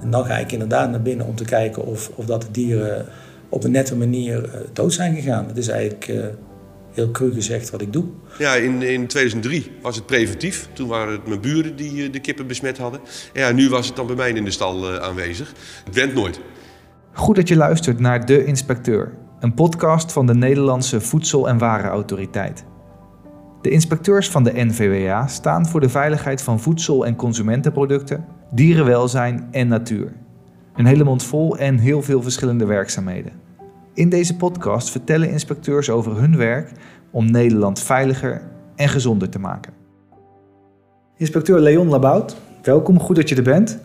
En dan ga ik inderdaad naar binnen om te kijken of, of dat de dieren op een nette manier uh, dood zijn gegaan. Dat is eigenlijk uh, heel cru gezegd wat ik doe. Ja, in, in 2003 was het preventief. Toen waren het mijn buren die uh, de kippen besmet hadden. En ja, nu was het dan bij mij in de stal aanwezig. Het went nooit. Goed dat je luistert naar De Inspecteur, een podcast van de Nederlandse Voedsel- en Warenautoriteit. De inspecteurs van de NVWA staan voor de veiligheid van voedsel- en consumentenproducten, dierenwelzijn en natuur. Een hele mond vol en heel veel verschillende werkzaamheden. In deze podcast vertellen inspecteurs over hun werk om Nederland veiliger en gezonder te maken. Inspecteur Leon Labout, welkom, goed dat je er bent.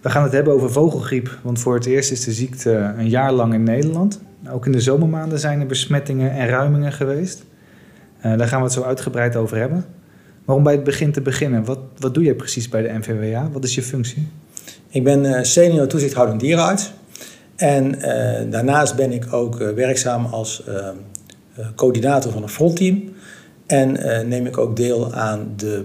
We gaan het hebben over vogelgriep, want voor het eerst is de ziekte een jaar lang in Nederland. Ook in de zomermaanden zijn er besmettingen en ruimingen geweest. Uh, daar gaan we het zo uitgebreid over hebben. Maar om bij het begin te beginnen, wat, wat doe jij precies bij de NVWA? Wat is je functie? Ik ben uh, senior toezichthoudend dierenarts. En uh, daarnaast ben ik ook werkzaam als coördinator van een frontteam. En neem ik ook deel aan de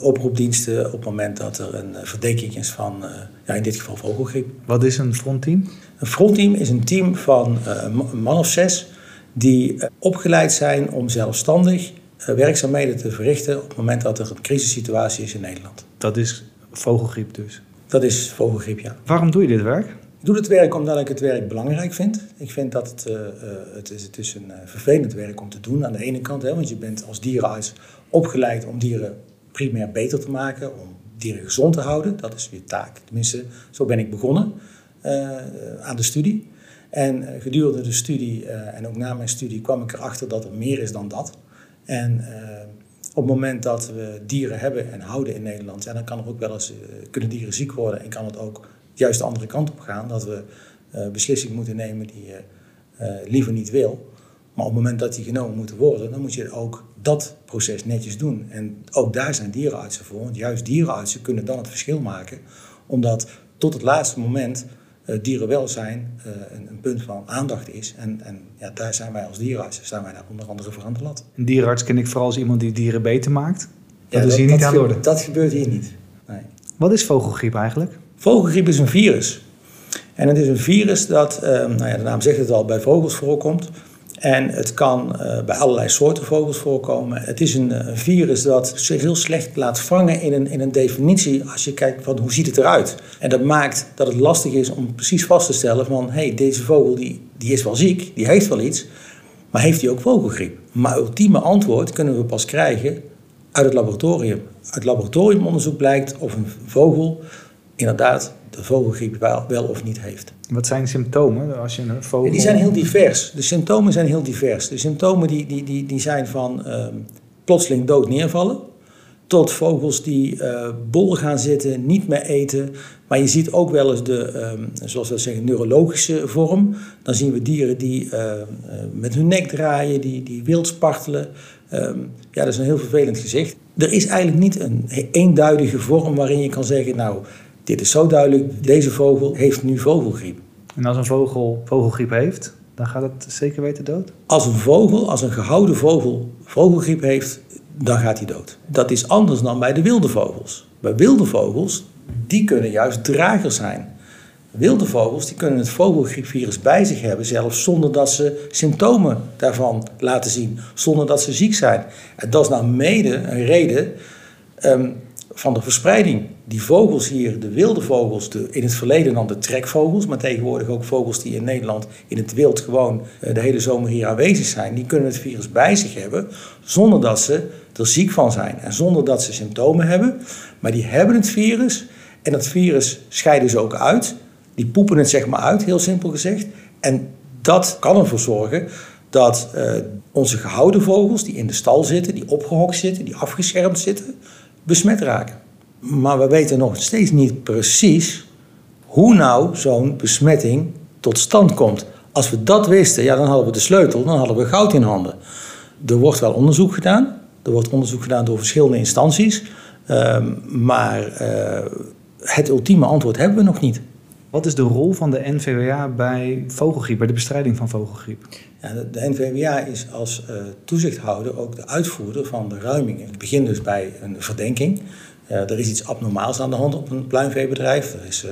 oproepdiensten op het moment dat er een verdenking is van, ja, in dit geval vogelgriep. Wat is een frontteam? Een frontteam is een team van een man of zes die opgeleid zijn om zelfstandig werkzaamheden te verrichten op het moment dat er een crisissituatie is in Nederland. Dat is vogelgriep dus? Dat is vogelgriep, ja. Waarom doe je dit werk? Ik doe dit werk omdat ik het werk belangrijk vind. Ik vind dat het, uh, het, is, het is een uh, vervelend werk om te doen aan de ene kant. Hè, want je bent als dierenarts opgeleid om dieren primair beter te maken. Om dieren gezond te houden. Dat is je taak. Tenminste, zo ben ik begonnen uh, aan de studie. En gedurende de studie en ook na mijn studie kwam ik erachter dat er meer is dan dat. En op het moment dat we dieren hebben en houden in Nederland, ja, dan kan er ook wel eens, uh, kunnen dieren ziek worden en kan het ook juist de andere kant op gaan. Dat we uh, beslissingen moeten nemen die je liever niet wil. Maar op het moment dat die genomen moeten worden, dan moet je ook dat proces netjes doen. En ook daar zijn dierenartsen voor. Want juist dierenartsen kunnen dan het verschil maken. Omdat tot het laatste moment dierenwelzijn uh, een, een, punt van aandacht is. En, en ja, daar zijn wij als dierenartsen zijn wij daar onder andere voor aan de lat. Een dierenarts ken ik vooral als iemand die dieren beter maakt. Dat ja, is hier niet aan de. Dat gebeurt hier niet. Nee. Wat is vogelgriep eigenlijk? Vogelgriep is een virus. En het is een virus dat, uh, nou ja, de naam zegt het al, bij vogels voorkomt. En het kan uh, bij allerlei soorten vogels voorkomen. Het is een, een, virus dat zich heel slecht laat vangen in een, in een definitie als je kijkt van hoe ziet het eruit. En dat maakt dat het lastig is om precies vast te stellen van hé, hey, deze vogel die, die is wel ziek, die heeft wel iets, maar heeft hij ook vogelgriep? Maar ultieme antwoord kunnen we pas krijgen uit het laboratorium. Uit laboratoriumonderzoek blijkt of een vogel inderdaad de vogelgriep wel, wel of niet heeft. Wat zijn symptomen als je een vogel... Die zijn heel divers. De symptomen zijn heel divers. De symptomen die, die, die, die zijn van um, plotseling dood neervallen... tot vogels die uh, bol gaan zitten, niet meer eten. Maar je ziet ook wel eens de, um, zoals we zeggen, neurologische vorm. Dan zien we dieren die uh, uh, met hun nek draaien, die, die wild spartelen. Um, ja, dat is een heel vervelend gezicht. Er is eigenlijk niet een eenduidige vorm waarin je kan zeggen... nou dit is zo duidelijk, deze vogel heeft nu vogelgriep. En als een vogel vogelgriep heeft, dan gaat het zeker weten dood? Als een vogel, als een gehouden vogel vogelgriep heeft, dan gaat hij dood. Dat is anders dan bij de wilde vogels. Bij wilde vogels, die kunnen juist dragers zijn. Wilde vogels die kunnen het vogelgriepvirus bij zich hebben, zelfs zonder dat ze symptomen daarvan laten zien, zonder dat ze ziek zijn. En dat is nou mede een reden um, van de verspreiding. Die vogels hier, de wilde vogels, de, in het verleden dan de trekvogels, maar tegenwoordig ook vogels die in Nederland in het wild gewoon eh, de hele zomer hier aanwezig zijn, die kunnen het virus bij zich hebben zonder dat ze er ziek van zijn en zonder dat ze symptomen hebben. Maar die hebben het virus en dat virus scheiden ze ook uit. Die poepen het zeg maar uit, heel simpel gezegd. En dat kan ervoor zorgen dat uh, onze gehouden vogels die in de stal zitten, die opgehokt zitten, die afgeschermd zitten, besmet raken. Maar we weten nog steeds niet precies hoe nou zo'n besmetting tot stand komt. Als we dat wisten, ja, dan hadden we de sleutel, dan hadden we goud in handen. Er wordt wel onderzoek gedaan. Er wordt onderzoek gedaan door verschillende instanties. Um, maar uh, het ultieme antwoord hebben we nog niet. Wat is de rol van de NVWA bij vogelgriep, bij de bestrijding van vogelgriep? Ja, de, NVWA is als uh, toezichthouder ook de uitvoerder van de ruimingen. Het begint dus bij een verdenking. Uh, er is iets abnormaals aan de hand op een pluimveebedrijf. Er is uh,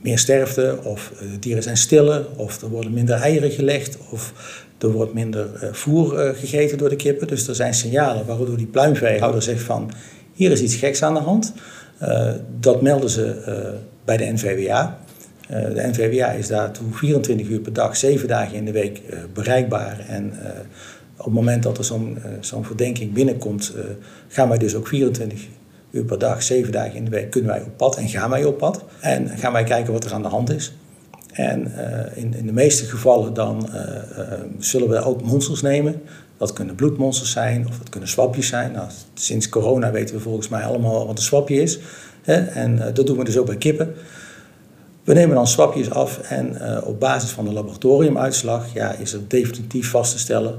meer sterfte, of de dieren zijn stiller, of er worden minder eieren gelegd, of er wordt minder voer gegeten door de kippen. Dus er zijn signalen waardoor die pluimveehouder zegt van hier is iets geks aan de hand. dat melden ze bij de NVWA. De NVWA is daartoe 24 uur per dag, 7 dagen in de week bereikbaar. En op het moment dat er zo'n zo'n verdenking binnenkomt, gaan wij dus ook 24 uur per dag, zeven dagen in de week, kunnen wij op pad en gaan wij op pad. En gaan wij kijken wat er aan de hand is. En in, in de meeste gevallen dan zullen we ook monsters nemen. Dat kunnen bloedmonsters zijn of dat kunnen swapjes zijn. Nou, sinds corona weten we volgens mij allemaal wat een swapje is. Hè? En dat doen we dus ook bij kippen. We nemen dan swapjes af en op basis van de laboratoriumuitslag ja, is er definitief vast te stellen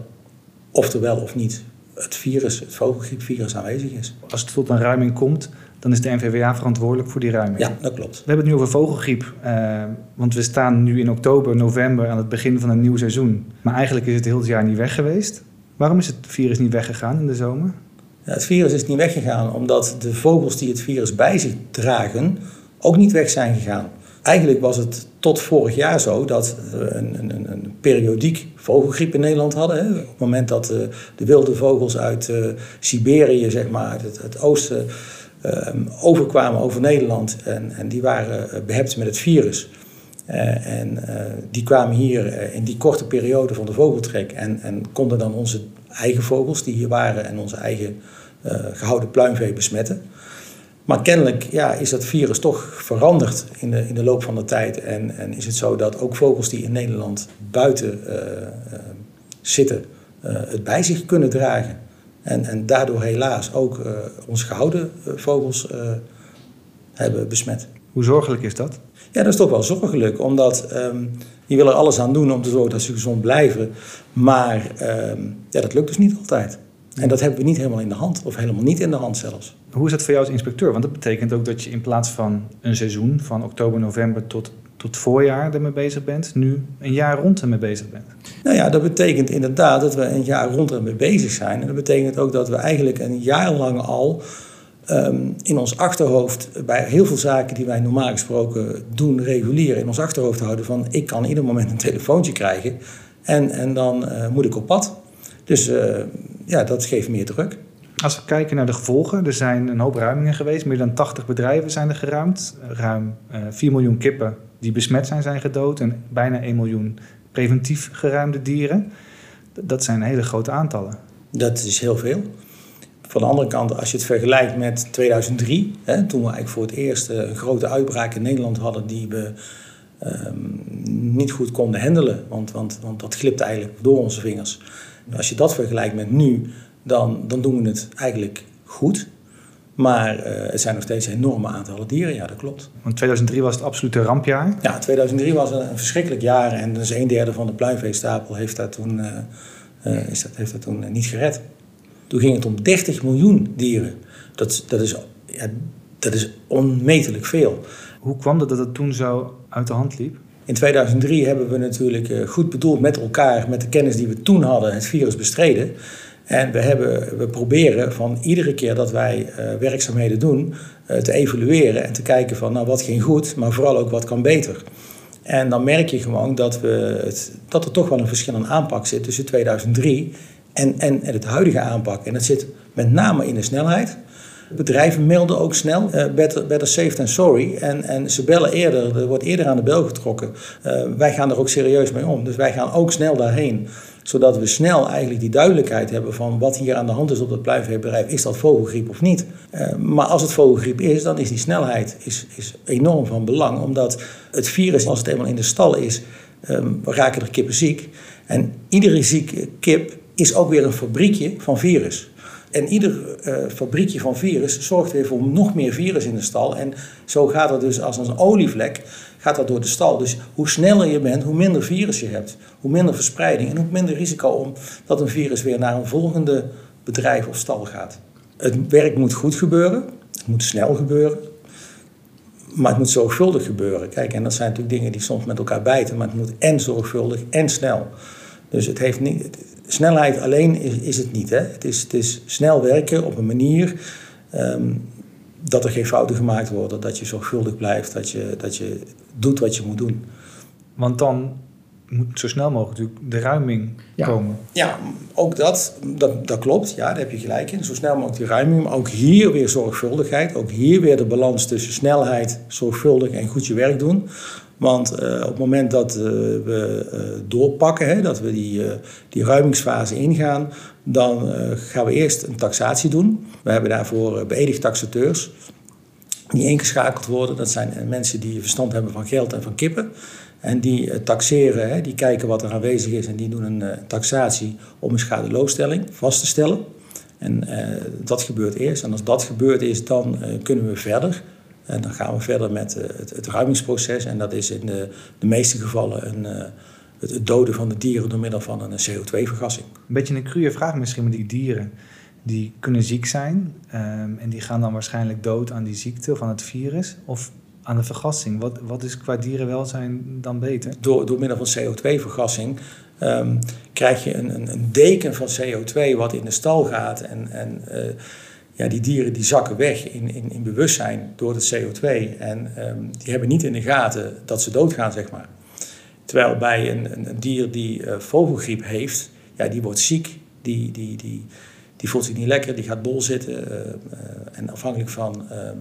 of er wel of niet het virus, het vogelgriepvirus aanwezig is. Als het tot een ruiming komt, dan is de NVWA verantwoordelijk voor die ruiming. Ja, dat klopt. We hebben het nu over vogelgriep, uh, want we staan nu in oktober, november aan het begin van een nieuw seizoen. Maar eigenlijk is het heel het jaar niet weg geweest. Waarom is het virus niet weggegaan in de zomer? Ja, het virus is niet weggegaan omdat de vogels die het virus bij zich dragen ook niet weg zijn gegaan. Eigenlijk was het tot vorig jaar zo dat we een, een, een periodiek vogelgriep in Nederland hadden. Hè. Op het moment dat de, de wilde vogels uit uh, Siberië, zeg maar, het, het oosten, uh, overkwamen over Nederland. En, en die waren uh, behept met het virus. En die kwamen hier in die korte periode van de vogeltrek en, en konden dan onze eigen vogels die hier waren en onze eigen gehouden pluimvee besmetten. Maar kennelijk ja, is dat virus toch veranderd in de, in de loop van de tijd. En, en is het zo dat ook vogels die in Nederland buiten uh, uh, zitten, uh, het bij zich kunnen dragen. En, en daardoor helaas ook onze gehouden vogels hebben besmet. Hoe zorgelijk is dat? Ja, dat is toch wel zorgelijk, omdat um, je wil er alles aan doen om te zorgen dat ze gezond blijven. Maar um, ja, dat lukt dus niet altijd. En dat hebben we niet helemaal in de hand, of helemaal niet in de hand zelfs. Hoe is dat voor jou als inspecteur? Want dat betekent ook dat je in plaats van een seizoen van oktober, november tot, tot voorjaar ermee bezig bent, nu een jaar rond ermee bezig bent. Nou ja, dat betekent inderdaad dat we een jaar rond ermee bezig zijn. En dat betekent ook dat we eigenlijk een jaar lang al um, in ons achterhoofd, bij heel veel zaken die wij normaal gesproken doen, regulier, in ons achterhoofd houden van ik kan ieder moment een telefoontje krijgen en, en dan uh, moet ik op pad. Dus uh, ja, dat geeft meer druk. Als we kijken naar de gevolgen, er zijn een hoop ruimingen geweest. Meer dan 80 bedrijven zijn er geruimd. Ruim uh, eh, 4 miljoen kippen die besmet zijn, zijn gedood. En bijna 1 miljoen preventief geruimde dieren. Dat zijn hele grote aantallen. Dat is heel veel. Van de andere kant, als je het vergelijkt met 2003, hè, toen we eigenlijk voor het eerst een grote uitbraak in Nederland hadden die we um, niet goed konden handelen, want, want, want dat glipt eigenlijk door onze vingers. Als je dat vergelijkt met nu, dan, dan doen we het eigenlijk goed. Maar uh, het zijn nog steeds enorme aantallen dieren, ja, dat klopt. Want 2003 was het absolute rampjaar? Ja, 2003 was een, verschrikkelijk jaar en dus een derde van de pluimveestapel heeft dat toen, uh, uh, is dat, heeft dat toen niet gered. Toen ging het om 30 miljoen dieren. Dat, dat, is, ja, dat is onmetelijk veel. Hoe kwam het dat het toen zo uit de hand liep? In 2003 hebben we natuurlijk goed bedoeld met elkaar, met de kennis die we toen hadden, het virus bestreden. En we, hebben, we proberen van iedere keer dat wij uh, werkzaamheden doen, uh, te evalueren en te kijken van nou wat ging goed, maar vooral ook wat kan beter. En dan merk je gewoon dat, we het, dat er toch wel een verschillende aanpak zit tussen 2003 en, en, en het huidige aanpak. En dat zit met name in de snelheid. Bedrijven melden ook snel, uh, better, safe than sorry. En, en ze bellen eerder, er wordt eerder aan de bel getrokken. Uh, wij gaan er ook serieus mee om. Dus wij gaan ook snel daarheen zodat we snel eigenlijk die duidelijkheid hebben van wat hier aan de hand is op het pluimveebedrijf. Is dat vogelgriep of niet? Uh, maar als het vogelgriep is, dan is die snelheid is, is enorm van belang. Omdat het virus, als het eenmaal in de stal is, um, raken er kippen ziek. En iedere zieke kip is ook weer een fabriekje van virus. En ieder uh, fabriekje van virus zorgt weer voor nog meer virus in de stal. En zo gaat het dus als een olievlek gaat dat door de stal. Dus hoe sneller je bent, hoe minder virus je hebt. Hoe minder verspreiding en hoe minder risico om dat een virus weer naar een volgende bedrijf of stal gaat. Het werk moet goed gebeuren. Het moet snel gebeuren. Maar het moet zorgvuldig gebeuren. Kijk, en dat zijn natuurlijk dingen die soms met elkaar bijten. Maar het moet en zorgvuldig en snel. Dus het heeft niet, snelheid alleen is, is het niet. Hè? Het, is, het is snel werken op een manier um, dat er geen fouten gemaakt worden, dat je zorgvuldig blijft, dat je, dat je doet wat je moet doen. Want dan moet zo snel mogelijk natuurlijk de ruiming Ja. komen. Ja, ook dat, dat, dat klopt. Ja, daar heb je gelijk in. Zo snel mogelijk die ruiming. Maar ook hier weer zorgvuldigheid. Ook hier weer de balans tussen snelheid, zorgvuldig en goed je werk doen. Want eh, op het moment dat eh, we eh, doorpakken, hè, dat we die, die ruimingsfase ingaan, dan gaan we eerst een taxatie doen. We hebben daarvoor beëdigd taxateurs die ingeschakeld worden. Dat zijn mensen die verstand hebben van geld en van kippen. En die taxeren, hè, die kijken wat er aanwezig is en die doen een taxatie om een schadeloosstelling vast te stellen. En dat gebeurt eerst. En als dat gebeurd is, dan kunnen we verder. En dan gaan we verder met eh, het, het ruimingsproces. En dat is in de, de meeste gevallen een, eh, het, het doden van de dieren door middel van een CO2-vergassing. Een beetje een cruwe vraag misschien, maar die dieren die kunnen ziek zijn ehm, en die gaan dan waarschijnlijk dood aan die ziekte of aan het virus of aan de vergassing. Wat, wat is qua dierenwelzijn dan beter? door, door middel van CO2-vergassing ehm, krijg je een, een, een deken van CO2 wat in de stal gaat. En, en eh, ja, die dieren die zakken weg in, in, in bewustzijn door het CO2. En ehm, die hebben niet in de gaten dat ze doodgaan, zeg maar. Terwijl bij een, een, een dier die eh, vogelgriep heeft, ja, die wordt ziek, die, die, die, die voelt zich niet lekker, die gaat bol zitten. eh, eh, en afhankelijk van ehm,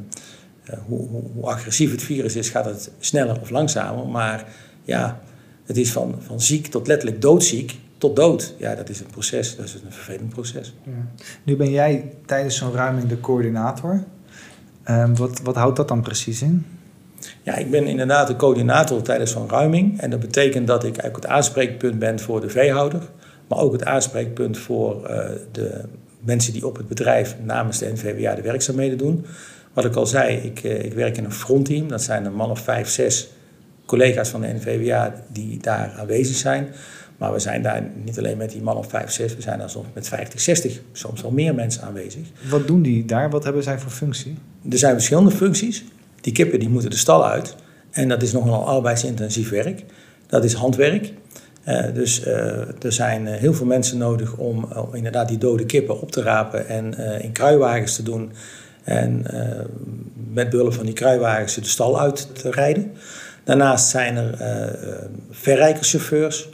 eh, hoe, hoe, hoe agressief het virus is, gaat het sneller of langzamer. Maar ja, het is van, van ziek tot letterlijk doodziek tot dood. Ja, dat is een proces, dat is een vervelend proces. Nu ben jij tijdens zo'n ruiming de coördinator. Ehm, wat, wat houdt dat dan precies in? Ja, ik ben inderdaad de coördinator tijdens zo'n ruiming. En dat betekent dat ik eigenlijk het aanspreekpunt ben voor de veehouder. Maar ook het aanspreekpunt voor eh, de mensen die op het bedrijf namens de NVWA de werkzaamheden doen. Wat ik al zei, ik, eh, ik werk in een frontteam. Dat zijn een man of vijf, zes collega's van de NVWA die daar aanwezig zijn. Maar we zijn daar niet alleen met die man of vijf, zes. We zijn daar soms met 50, 60, soms wel meer mensen aanwezig. Wat doen die daar? Wat hebben zij voor functie? Er zijn verschillende functies. Die kippen die moeten de stal uit. En dat is nogal arbeidsintensief werk. Dat is handwerk. Eh, dus eh, er zijn eh, heel veel mensen nodig om, om inderdaad die dode kippen op te rapen en in kruiwagens te doen. En met behulp van die kruiwagens de stal uit te rijden. Daarnaast zijn er verrijkerschauffeurs.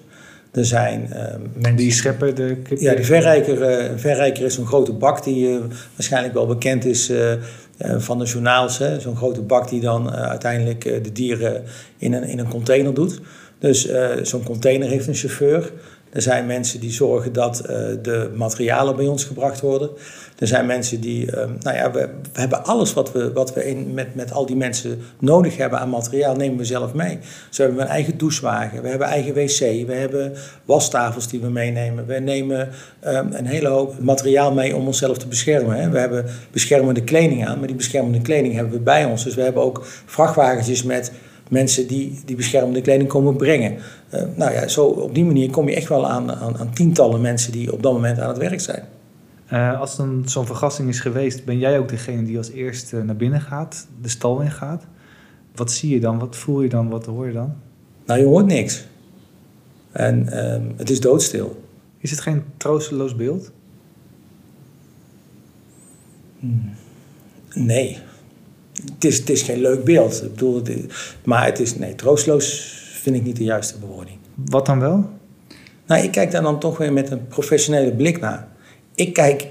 Er zijn eh, mensen Die scheppen de ja, die verrijker, eh, een verrijker is zo'n grote bak die eh, waarschijnlijk wel bekend is van de journaals. Zo'n grote bak die dan uiteindelijk de dieren in een, in een container doet. Dus zo'n container heeft een chauffeur. Er zijn mensen die zorgen dat eh, de materialen bij ons gebracht worden. Er zijn mensen die, eh, nou ja, we, hebben alles wat we, wat we in, met, met al die mensen nodig hebben aan materiaal, nemen we zelf mee. Zo hebben we een eigen douchewagen, we hebben eigen wc, we hebben wastafels die we meenemen. We nemen eh, een hele hoop materiaal mee om onszelf te beschermen. Hè. We hebben beschermende kleding aan, maar die beschermende kleding hebben we bij ons. Dus we hebben ook vrachtwagentjes met mensen die die beschermende kleding komen brengen. Eh, nou ja, zo op die manier kom je echt wel aan, aan, aan tientallen mensen die op dat moment aan het werk zijn. Eh, als dan zo'n vergassing is geweest, ben jij ook degene die als eerste naar binnen gaat, de stal in gaat. Wat zie je dan? Wat voel je dan? Wat hoor je dan? Nou, je hoort niks. En ehm, het is doodstil. Is het geen troosteloos beeld? Nee. Het is, het is geen leuk beeld. Ik bedoel, het is- maar het is, nee, troosteloos vind ik niet de juiste bewoording. Wat dan wel? Nou, ik kijk daar dan toch weer met een professionele blik naar. Ik kijk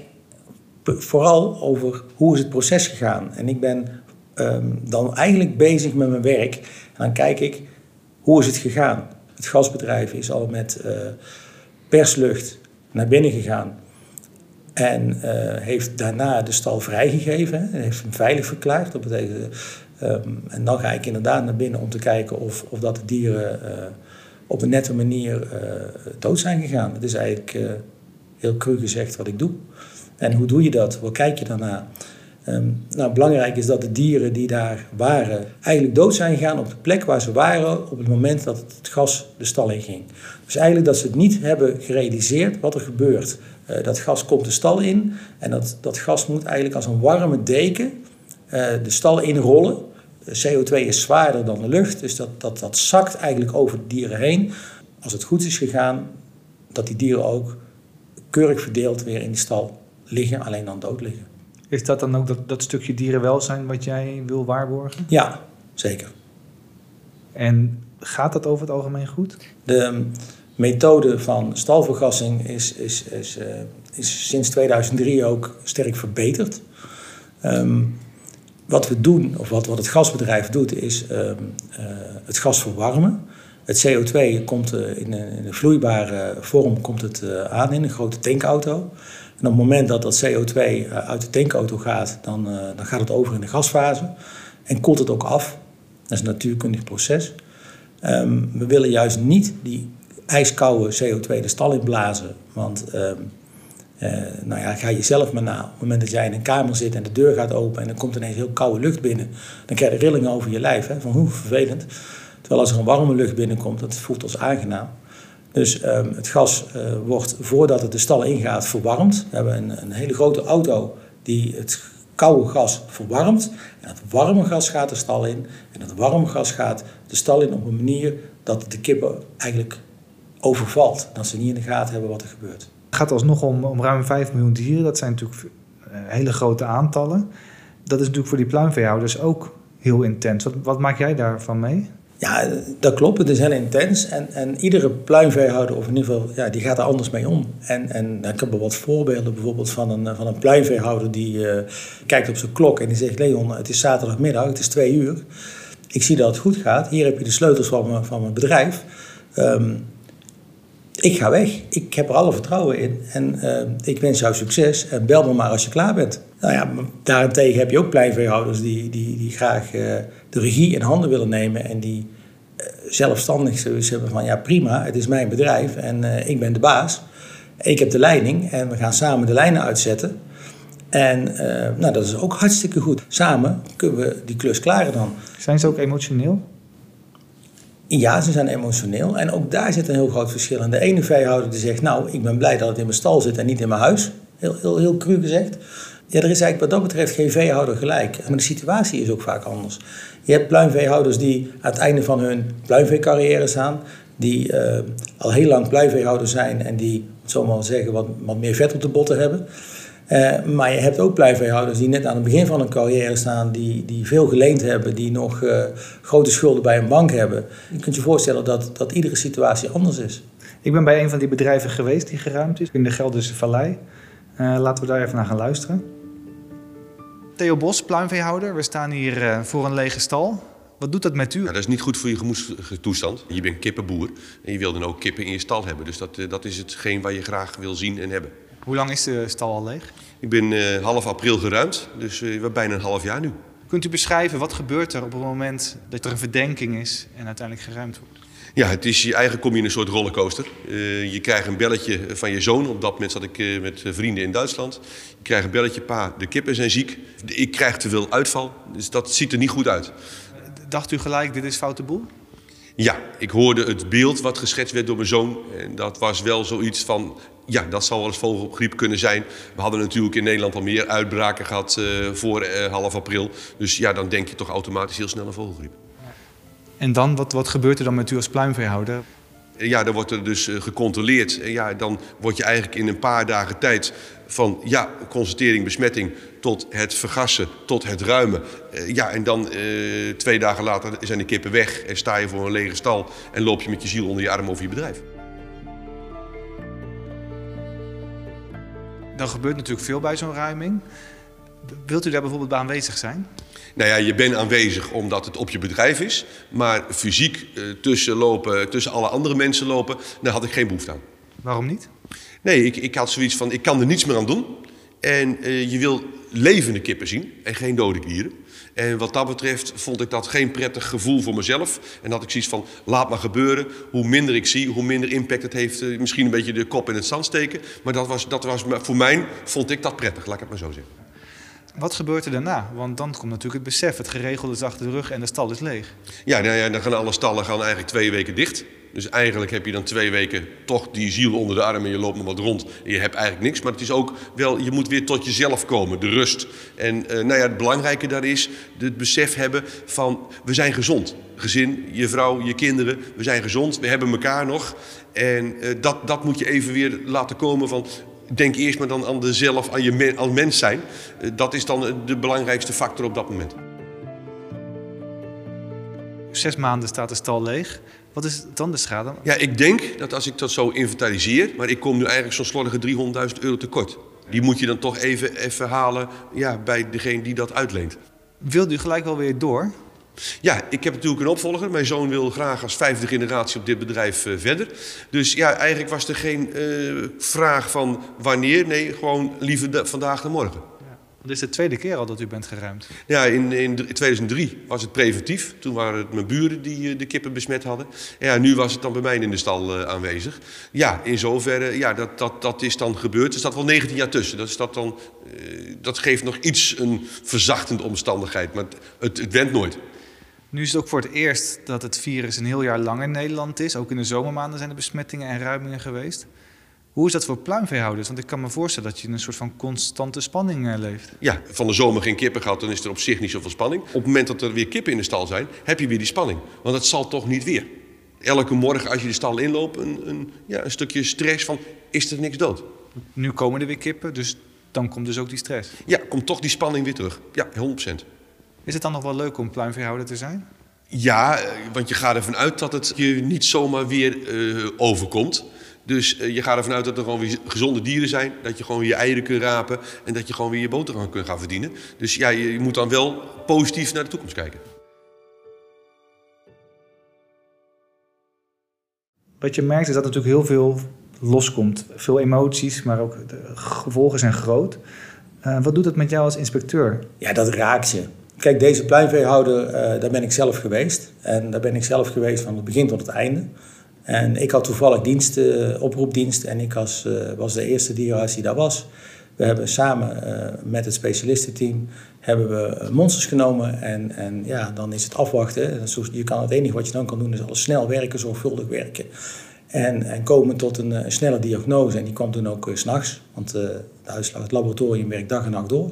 vooral over hoe is het proces gegaan. En ik ben ehm, dan eigenlijk bezig met mijn werk. En dan kijk ik, hoe is het gegaan? Het gasbedrijf is al met eh, perslucht naar binnen gegaan. En eh, heeft daarna de stal vrijgegeven. hè. Heeft hem veilig verklaard. Dat betekent, ehm, en dan ga ik inderdaad naar binnen om te kijken of, of dat de dieren eh, op een nette manier eh, dood zijn gegaan. Dat is eigenlijk heel cru gezegd wat ik doe. En hoe doe je dat? Hoe kijk je daarna? Ehm, nou, belangrijk is dat de dieren die daar waren eigenlijk dood zijn gegaan op de plek waar ze waren op het moment dat het gas de stal in ging. Dus eigenlijk dat ze het niet hebben gerealiseerd wat er gebeurt. Eh, dat gas komt de stal in en dat, dat gas moet eigenlijk als een warme deken eh, de stal inrollen. CO2 is zwaarder dan de lucht, dus dat, dat, dat zakt eigenlijk over de dieren heen. Als het goed is gegaan, dat die dieren ook keurig verdeeld weer in die stal liggen, alleen dan dood liggen. Is dat dan ook dat, dat stukje dierenwelzijn wat jij wil waarborgen? Ja, zeker. En gaat dat over het algemeen goed? De methode van stalvergassing is, is, is, uh, is sinds 2003 ook sterk verbeterd. Um, wat we doen, of wat, wat het gasbedrijf doet, is um, uh, het gas verwarmen. Het CO2 komt uh, in, een, in, een, vloeibare vorm komt het, aan in een grote tankauto. En op het moment dat dat CO2 uit de tankauto gaat, dan, dan gaat het over in de gasfase en koelt het ook af. Dat is een natuurkundig proces. Um, we willen juist niet die ijskoude CO2 de stal inblazen. Want um, uh, nou ja, ga je zelf maar na. Op het moment dat jij in een kamer zit en de deur gaat open en er komt ineens heel koude lucht binnen, dan krijg je rillingen over je lijf. Hè, van hoe vervelend. Terwijl als er een warme lucht binnenkomt, dat voelt als aangenaam. Dus um, het gas uh, wordt voordat het de stal ingaat verwarmd. We hebben een, een hele grote auto die het koude gas verwarmt. En het warme gas gaat de stal in. En het warme gas gaat de stal in op een manier dat de kippen eigenlijk overvalt. Dat ze niet in de gaten hebben wat er gebeurt. Het gaat alsnog om, om ruim 5 miljoen dieren. Dat zijn natuurlijk eh, hele grote aantallen. Dat is natuurlijk voor die pluimveehouders ook heel intens. Wat, wat maak jij daarvan mee? Ja, dat klopt. Het is heel intens. En, en iedere pluimveehouder, of in ieder geval, ja, die gaat er anders mee om. En, en ik heb wel wat voorbeelden, bijvoorbeeld van een, van een pluimveehouder die uh, kijkt op zijn klok en die zegt: Leon, het is zaterdagmiddag, het is twee uur. Ik zie dat het goed gaat. Hier heb je de sleutels van mijn, van mijn bedrijf. Um, ik ga weg. Ik heb er alle vertrouwen in. En uh, ik wens jou succes. En bel me maar als je klaar bent. Nou ja, daarentegen heb je ook pleinveehouders die, die, die graag uh, de regie in handen willen nemen. En die uh, zelfstandig zoiets hebben van ja prima, het is mijn bedrijf en ik ben de baas. Ik heb de leiding en we gaan samen de lijnen uitzetten. En nou, dat is ook hartstikke goed. Samen kunnen we die klus klaren dan. Zijn ze ook emotioneel? Ja, ze zijn emotioneel. En ook daar zit een heel groot verschil in. De ene veehouder die zegt, nou, ik ben blij dat het in mijn stal zit en niet in mijn huis. Heel, heel, heel cru gezegd. Ja, er is eigenlijk wat dat betreft geen veehouder gelijk. Maar de situatie is ook vaak anders. Je hebt pluimveehouders die aan het einde van hun pluimveecarrière staan. Die uh, al heel lang pluimveehouder zijn en die, zo maar zeggen, wat, wat meer vet op de botten hebben. Uh, maar je hebt ook pluimveehouders die net aan het begin van hun carrière staan, die, die veel geleend hebben, die nog uh, grote schulden bij een bank hebben. Je kunt je voorstellen dat, dat iedere situatie anders is. Ik ben bij een van die bedrijven geweest die geruimd is, in de Gelderse Vallei. Uh, laten we daar even naar gaan luisteren. Theo Bos, pluimveehouder. We staan hier voor een lege stal. Wat doet dat met u? Ja, dat is niet goed voor je gemoedstoestand. Je bent kippenboer en je wil dan ook kippen in je stal hebben. Dus dat, dat is hetgeen wat je graag wil zien en hebben. Hoe lang is de stal al leeg? Ik ben uh, half april geruimd, dus uh, bijna een half jaar nu. Kunt u beschrijven wat gebeurt er op het moment dat er een verdenking is en uiteindelijk geruimd wordt? Ja, het is, eigenlijk kom je in een soort rollercoaster. Uh, je krijgt een belletje van je zoon. Op dat moment zat ik met vrienden in Duitsland. Je krijgt een belletje, pa, de kippen zijn ziek. Ik krijg te veel uitval, dus dat ziet er niet goed uit. Dacht u gelijk, dit is foute boel? Ja, ik hoorde het beeld wat geschetst werd door mijn zoon. En dat was wel zoiets van, ja, dat zal wel eens vogelgriep kunnen zijn. We hadden natuurlijk in Nederland al meer uitbraken gehad uh, voor uh, half april. Dus ja, dan denk je toch automatisch heel snel aan vogelgriep. En dan, wat, wat gebeurt er dan met u als pluimveehouder? Ja, dan wordt er dus gecontroleerd. En ja, dan word je eigenlijk in een paar dagen tijd van ja, constatering, besmetting tot het vergassen, tot het ruimen. Uh, ja, en dan uh, twee dagen later zijn de kippen weg en sta je voor een lege stal en loop je met je ziel onder je arm over je bedrijf. Dan gebeurt natuurlijk veel bij zo'n ruiming. Wilt u daar bijvoorbeeld bij aanwezig zijn? Nou ja, je bent aanwezig omdat het op je bedrijf is. Maar fysiek uh, tussen, lopen, tussen alle andere mensen lopen, daar had ik geen behoefte aan. Waarom niet? Nee, ik, ik had zoiets van, ik kan er niets meer aan doen. En uh, je wil levende kippen zien en geen dode dieren. En wat dat betreft vond ik dat geen prettig gevoel voor mezelf. En had ik zoiets van, laat maar gebeuren. Hoe minder ik zie, hoe minder impact het heeft. Uh, misschien een beetje de kop in het zand steken. Maar dat was, dat was, voor mij vond ik dat prettig, laat ik het maar zo zeggen. Wat gebeurt er daarna? Want dan komt natuurlijk het besef, het geregelde is achter de rug en de stal is leeg. Ja, nou ja dan gaan alle stallen gaan eigenlijk twee weken dicht. Dus eigenlijk heb je dan twee weken toch die ziel onder de arm en je loopt nog wat rond. En je hebt eigenlijk niks, maar het is ook wel, je moet weer tot jezelf komen, de rust. En uh, nou ja, het belangrijke daar is het besef hebben van we zijn gezond. Gezin, je vrouw, je kinderen, we zijn gezond, we hebben elkaar nog. En uh, dat, dat moet je even weer laten komen van denk eerst maar dan aan de zelf, aan je mens zijn. Uh, dat is dan de belangrijkste factor op dat moment. zes maanden staat de stal leeg. Wat is dan de schade? Ja, ik denk dat als ik dat zo inventariseer, maar ik kom nu eigenlijk zo'n slordige 300.000 euro tekort. Die moet je dan toch even, even halen ja, bij degene die dat uitleent. Wilde u gelijk wel weer door? Ja, ik heb natuurlijk een opvolger. Mijn zoon wil graag als vijfde generatie op dit bedrijf uh, verder. Dus ja, eigenlijk was er geen uh, vraag van wanneer. Nee, gewoon liever vandaag dan morgen. Het is de tweede keer al dat u bent geruimd. Ja, in, in 2003 was het preventief. Toen waren het mijn buren die uh, de kippen besmet hadden. En ja, nu was het dan bij mij in de stal aanwezig. Ja, in zoverre, ja, dat, dat, dat is dan gebeurd. Er staat wel 19 jaar tussen. Dat, is dat, dan, dat geeft nog iets een verzachtende omstandigheid. Maar het, het went nooit. Nu is het ook voor het eerst dat het virus een heel jaar lang in Nederland is. Ook in de zomermaanden zijn er besmettingen en ruimingen geweest. Hoe is dat voor pluimveehouders? Want ik kan me voorstellen dat je in een soort van constante spanning eh, leeft. Ja, van de zomer geen kippen gehad, dan is er op zich niet zoveel spanning. Op het moment dat er weer kippen in de stal zijn, heb je weer die spanning. Want het zal toch niet weer. Elke morgen als je de stal inloopt, een, een, ja, een stukje stress van, is er niks dood? Nu komen er weer kippen, dus dan komt dus ook die stress. Ja, komt toch die spanning weer terug. Ja, 100%. Is het dan nog wel leuk om pluimveehouder te zijn? Ja, eh, want je gaat ervan uit dat het je niet zomaar weer uh, overkomt. Dus uh, je gaat ervan uit dat er gewoon weer gezonde dieren zijn. Dat je gewoon weer je eieren kunt rapen. En dat je gewoon weer je boterham kunt gaan verdienen. Dus ja, je, je moet dan wel positief naar de toekomst kijken. Wat je merkt is dat er natuurlijk heel veel loskomt. Veel emoties, maar ook de gevolgen zijn groot. Uh, wat doet dat met jou als inspecteur? Ja, dat raakt je. Kijk, deze pluimveehouder, uh, daar ben ik zelf geweest. En daar ben ik zelf geweest van het begin tot het einde. En ik had toevallig dienst, uh, oproepdienst en ik was, uh, was de eerste dierenarts die daar was. We hebben samen met het specialistenteam hebben we monsters genomen. En, en ja, dan is het afwachten. Je kan het enige wat je dan kan doen is alles snel werken, zorgvuldig werken. En, en komen tot een, snelle diagnose. En die komt dan ook s s'nachts, want het laboratorium werkt dag en nacht door.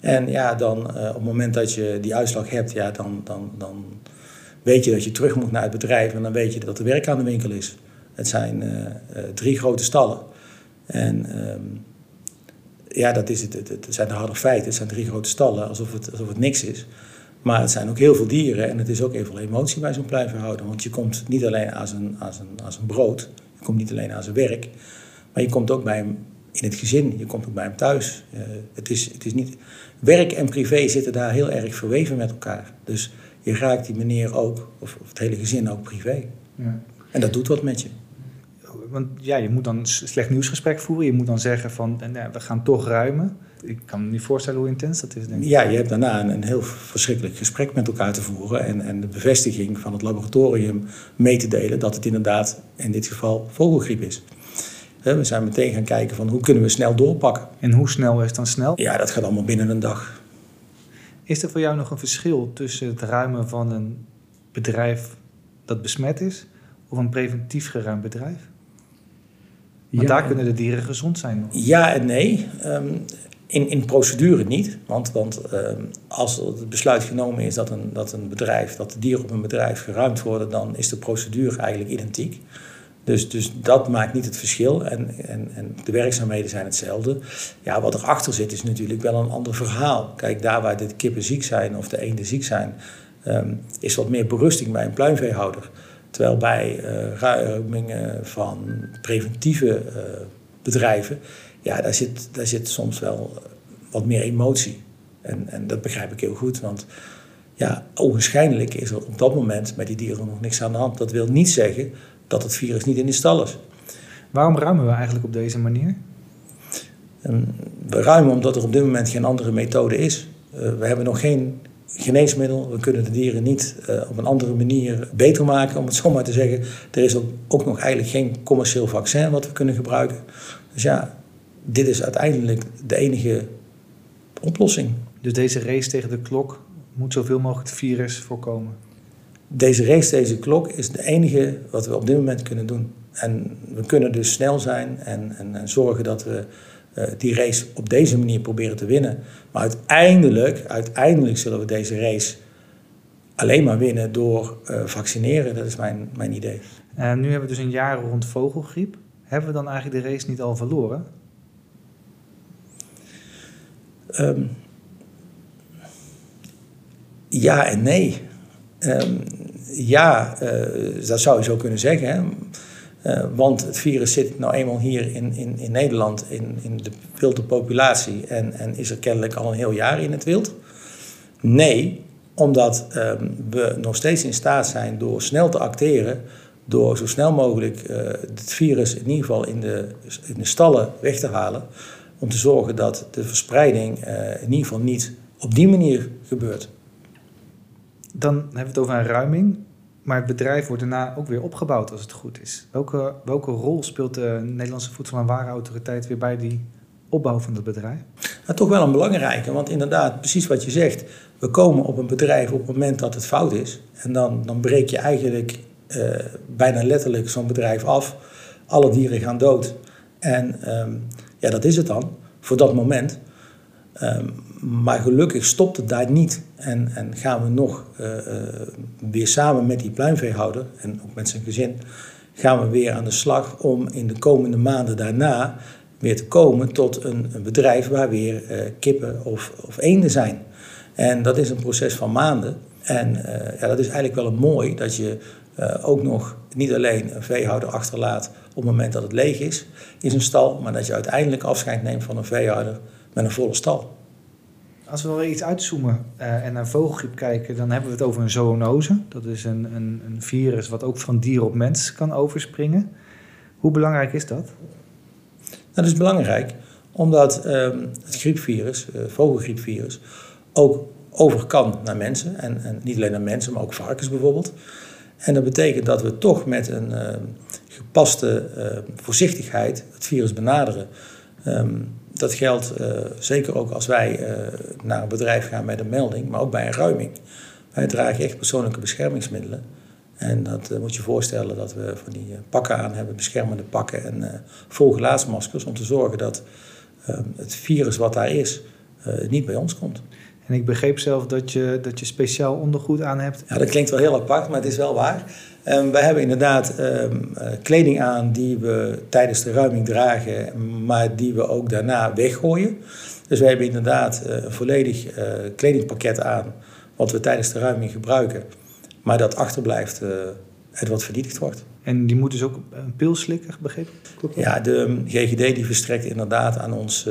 En ja, dan uh, op het moment dat je die uitslag hebt, ja, dan, dan, dan weet je dat je terug moet naar het bedrijf en dan weet je dat er werk aan de winkel is. Het zijn uh, uh, drie grote stallen. En um, ja, dat is het, het, zijn de harde feiten. Het zijn drie grote stallen, alsof het, alsof het niks is. Maar het zijn ook heel veel dieren en het is ook heel veel emotie bij zo'n pluimveehouder. Want je komt niet alleen aan zijn, aan, zijn, aan zijn brood, je komt niet alleen aan zijn werk, maar je komt ook bij hem in het gezin, je komt ook bij hem thuis. Uh, het, is, het is niet, werk en privé zitten daar heel erg verweven met elkaar. Dus je raakt die meneer ook, of, of het hele gezin ook privé. Ja. En dat doet wat met je. Want ja, je moet dan een slecht nieuwsgesprek voeren. Je moet dan zeggen van, nou, we gaan toch ruimen. Ik kan me niet voorstellen hoe intens dat is, denk ik. Ja, je hebt daarna een, een heel verschrikkelijk gesprek met elkaar te voeren. En, en de bevestiging van het laboratorium mee te delen dat het inderdaad in dit geval vogelgriep is. We zijn meteen gaan kijken van hoe kunnen we snel doorpakken. En hoe snel is dan snel? Ja, dat gaat allemaal binnen een dag. Is er voor jou nog een verschil tussen het ruimen van een bedrijf dat besmet is of een preventief geruimd bedrijf? Want ja, daar kunnen de dieren gezond zijn. Nog. Ja en nee. Um, in, in procedure niet. Want, want um, als het besluit genomen is dat een, dat een bedrijf, dat de dieren op een bedrijf geruimd worden, dan is de procedure eigenlijk identiek. Dus, dus dat maakt niet het verschil en, en, en de werkzaamheden zijn hetzelfde. Ja, wat erachter zit is natuurlijk wel een ander verhaal. Kijk, daar waar de kippen ziek zijn of de eenden ziek zijn, um, is wat meer berusting bij een pluimveehouder. Terwijl bij uh, ruimingen van preventieve uh, bedrijven, ja, daar zit, daar zit soms wel wat meer emotie. En, en dat begrijp ik heel goed, want ja, is er op dat moment met die dieren nog niks aan de hand. Dat wil niet zeggen dat het virus niet in de stal is. Waarom ruimen we eigenlijk op deze manier? En we ruimen omdat er op dit moment geen andere methode is. Uh, we hebben nog geen geneesmiddel. We kunnen de dieren niet uh, op een andere manier beter maken, om het zo maar te zeggen. Er is ook, ook nog eigenlijk geen commercieel vaccin wat we kunnen gebruiken. Dus ja, dit is uiteindelijk de enige oplossing. Dus deze race tegen de klok moet zoveel mogelijk het virus voorkomen? Deze race, deze klok is de enige wat we op dit moment kunnen doen. En we kunnen dus snel zijn en, en, en zorgen dat we uh, die race op deze manier proberen te winnen. Maar uiteindelijk, uiteindelijk zullen we deze race alleen maar winnen door uh, vaccineren. Dat is mijn, mijn idee. Uh, nu hebben we dus een jaar rond vogelgriep. Hebben we dan eigenlijk de race niet al verloren? Um, ja en nee. Ehm, ja, dat zou je zo kunnen zeggen. Hè? want het virus zit nou eenmaal hier in, in, in Nederland, in, in de wilde populatie, en, en is er kennelijk al een heel jaar in het wild. Nee, omdat ehm, we nog steeds in staat zijn door snel te acteren, door zo snel mogelijk uh, het virus in ieder geval in de, in de stallen weg te halen, om te zorgen dat de verspreiding in ieder geval niet op die manier gebeurt. Dan hebben we het over een ruiming, maar het bedrijf wordt daarna ook weer opgebouwd als het goed is. Welke, welke rol speelt de Nederlandse Voedsel- en Warenautoriteit weer bij die opbouw van het bedrijf? Nou, toch wel een belangrijke, want inderdaad, precies wat je zegt. We komen op een bedrijf op het moment dat het fout is. En dan, dan breek je eigenlijk uh, bijna letterlijk zo'n bedrijf af. Alle dieren gaan dood. En um, ja, dat is het dan, voor dat moment. Um, maar gelukkig stopt het daar niet. En, en gaan we nog uh, uh, weer samen met die pluimveehouder en ook met zijn gezin... gaan we weer aan de slag om in de komende maanden daarna weer te komen tot een, een bedrijf waar weer uh, kippen of, of eenden zijn. En dat is een proces van maanden. En ja, dat is eigenlijk wel een mooi dat je ook nog niet alleen een veehouder achterlaat op het moment dat het leeg is in zijn stal, maar dat je uiteindelijk afscheid neemt van een veehouder met een volle stal. Als we wel iets uitzoomen uh, en naar vogelgriep kijken, dan hebben we het over een zoonose. Dat is een, een, een virus wat ook van dier op mens kan overspringen. Hoe belangrijk is dat? Dat is belangrijk, omdat um, het griepvirus, uh, vogelgriepvirus, ook over kan naar mensen. En, en, niet alleen naar mensen, maar ook varkens bijvoorbeeld. En dat betekent dat we toch met een uh, gepaste uh, voorzichtigheid het virus benaderen. Um, dat geldt zeker ook als wij naar een bedrijf gaan met een melding, maar ook bij een ruiming. Wij dragen echt persoonlijke beschermingsmiddelen. En dat uh, moet je voorstellen dat we van die pakken aan hebben, beschermende pakken en uh, vol glaasmaskers, om te zorgen dat het virus wat daar is niet bij ons komt. En ik begreep zelf dat je, dat je speciaal ondergoed aan hebt. Ja, dat klinkt wel heel apart, maar het is wel waar. Um, wij hebben inderdaad um, kleding aan die we tijdens de ruiming dragen, maar die we ook daarna weggooien. Dus we hebben inderdaad een volledig kledingpakket aan, wat we tijdens de ruiming gebruiken maar dat achterblijft het wat vernietigd wordt. En die moet dus ook een pil slikken, begrepen? Ja, de GGD die verstrekt inderdaad aan ons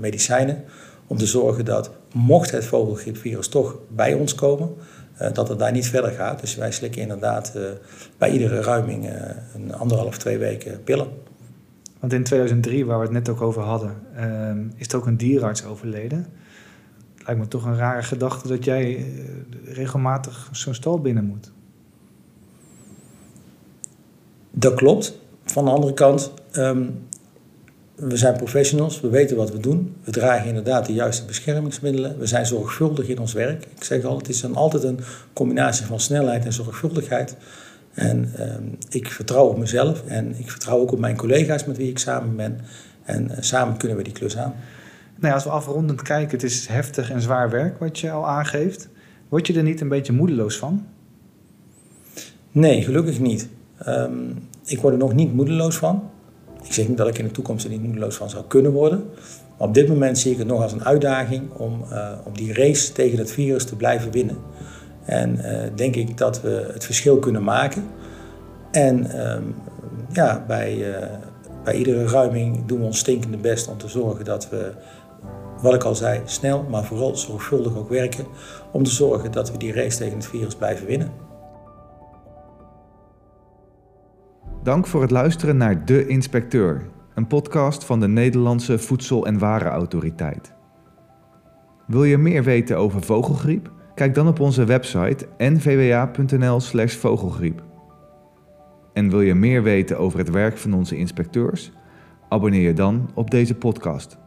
medicijnen om te zorgen dat, mocht het vogelgriepvirus toch bij ons komen, uh, dat het daar niet verder gaat. Dus wij slikken inderdaad bij iedere ruiming een anderhalf, twee weken pillen. Want in 2003, waar we het net ook over hadden, is er ook een dierarts overleden lijkt me toch een rare gedachte dat jij eh, regelmatig zo'n stal binnen moet. Dat klopt. Van de andere kant, um, we zijn professionals, we weten wat we doen. We dragen inderdaad de juiste beschermingsmiddelen. We zijn zorgvuldig in ons werk. Ik zeg al, het is een, altijd een combinatie van snelheid en zorgvuldigheid. En um, ik vertrouw op mezelf en ik vertrouw ook op mijn collega's met wie ik samen ben. En uh, samen kunnen we die klus aan. Nou ja, als we afrondend kijken, het is heftig en zwaar werk wat je al aangeeft. Word je er niet een beetje moedeloos van? Nee, gelukkig niet. Um, ik word er nog niet moedeloos van. Ik zeg niet dat ik in de toekomst er niet moedeloos van zou kunnen worden. Maar op dit moment zie ik het nog als een uitdaging om, uh, om die race tegen het virus te blijven winnen. En uh, denk ik dat we het verschil kunnen maken. En um, ja, bij, uh, bij iedere ruiming doen we ons stinkende best om te zorgen dat we wat ik al zei, snel, maar vooral zorgvuldig ook werken om te zorgen dat we die race tegen het virus blijven winnen. Dank voor het luisteren naar De Inspecteur, een podcast van de Nederlandse Voedsel- en Warenautoriteit. Wil je meer weten over vogelgriep? Kijk dan op onze website nvwa.nl/slash vogelgriep. En wil je meer weten over het werk van onze inspecteurs? Abonneer je dan op deze podcast.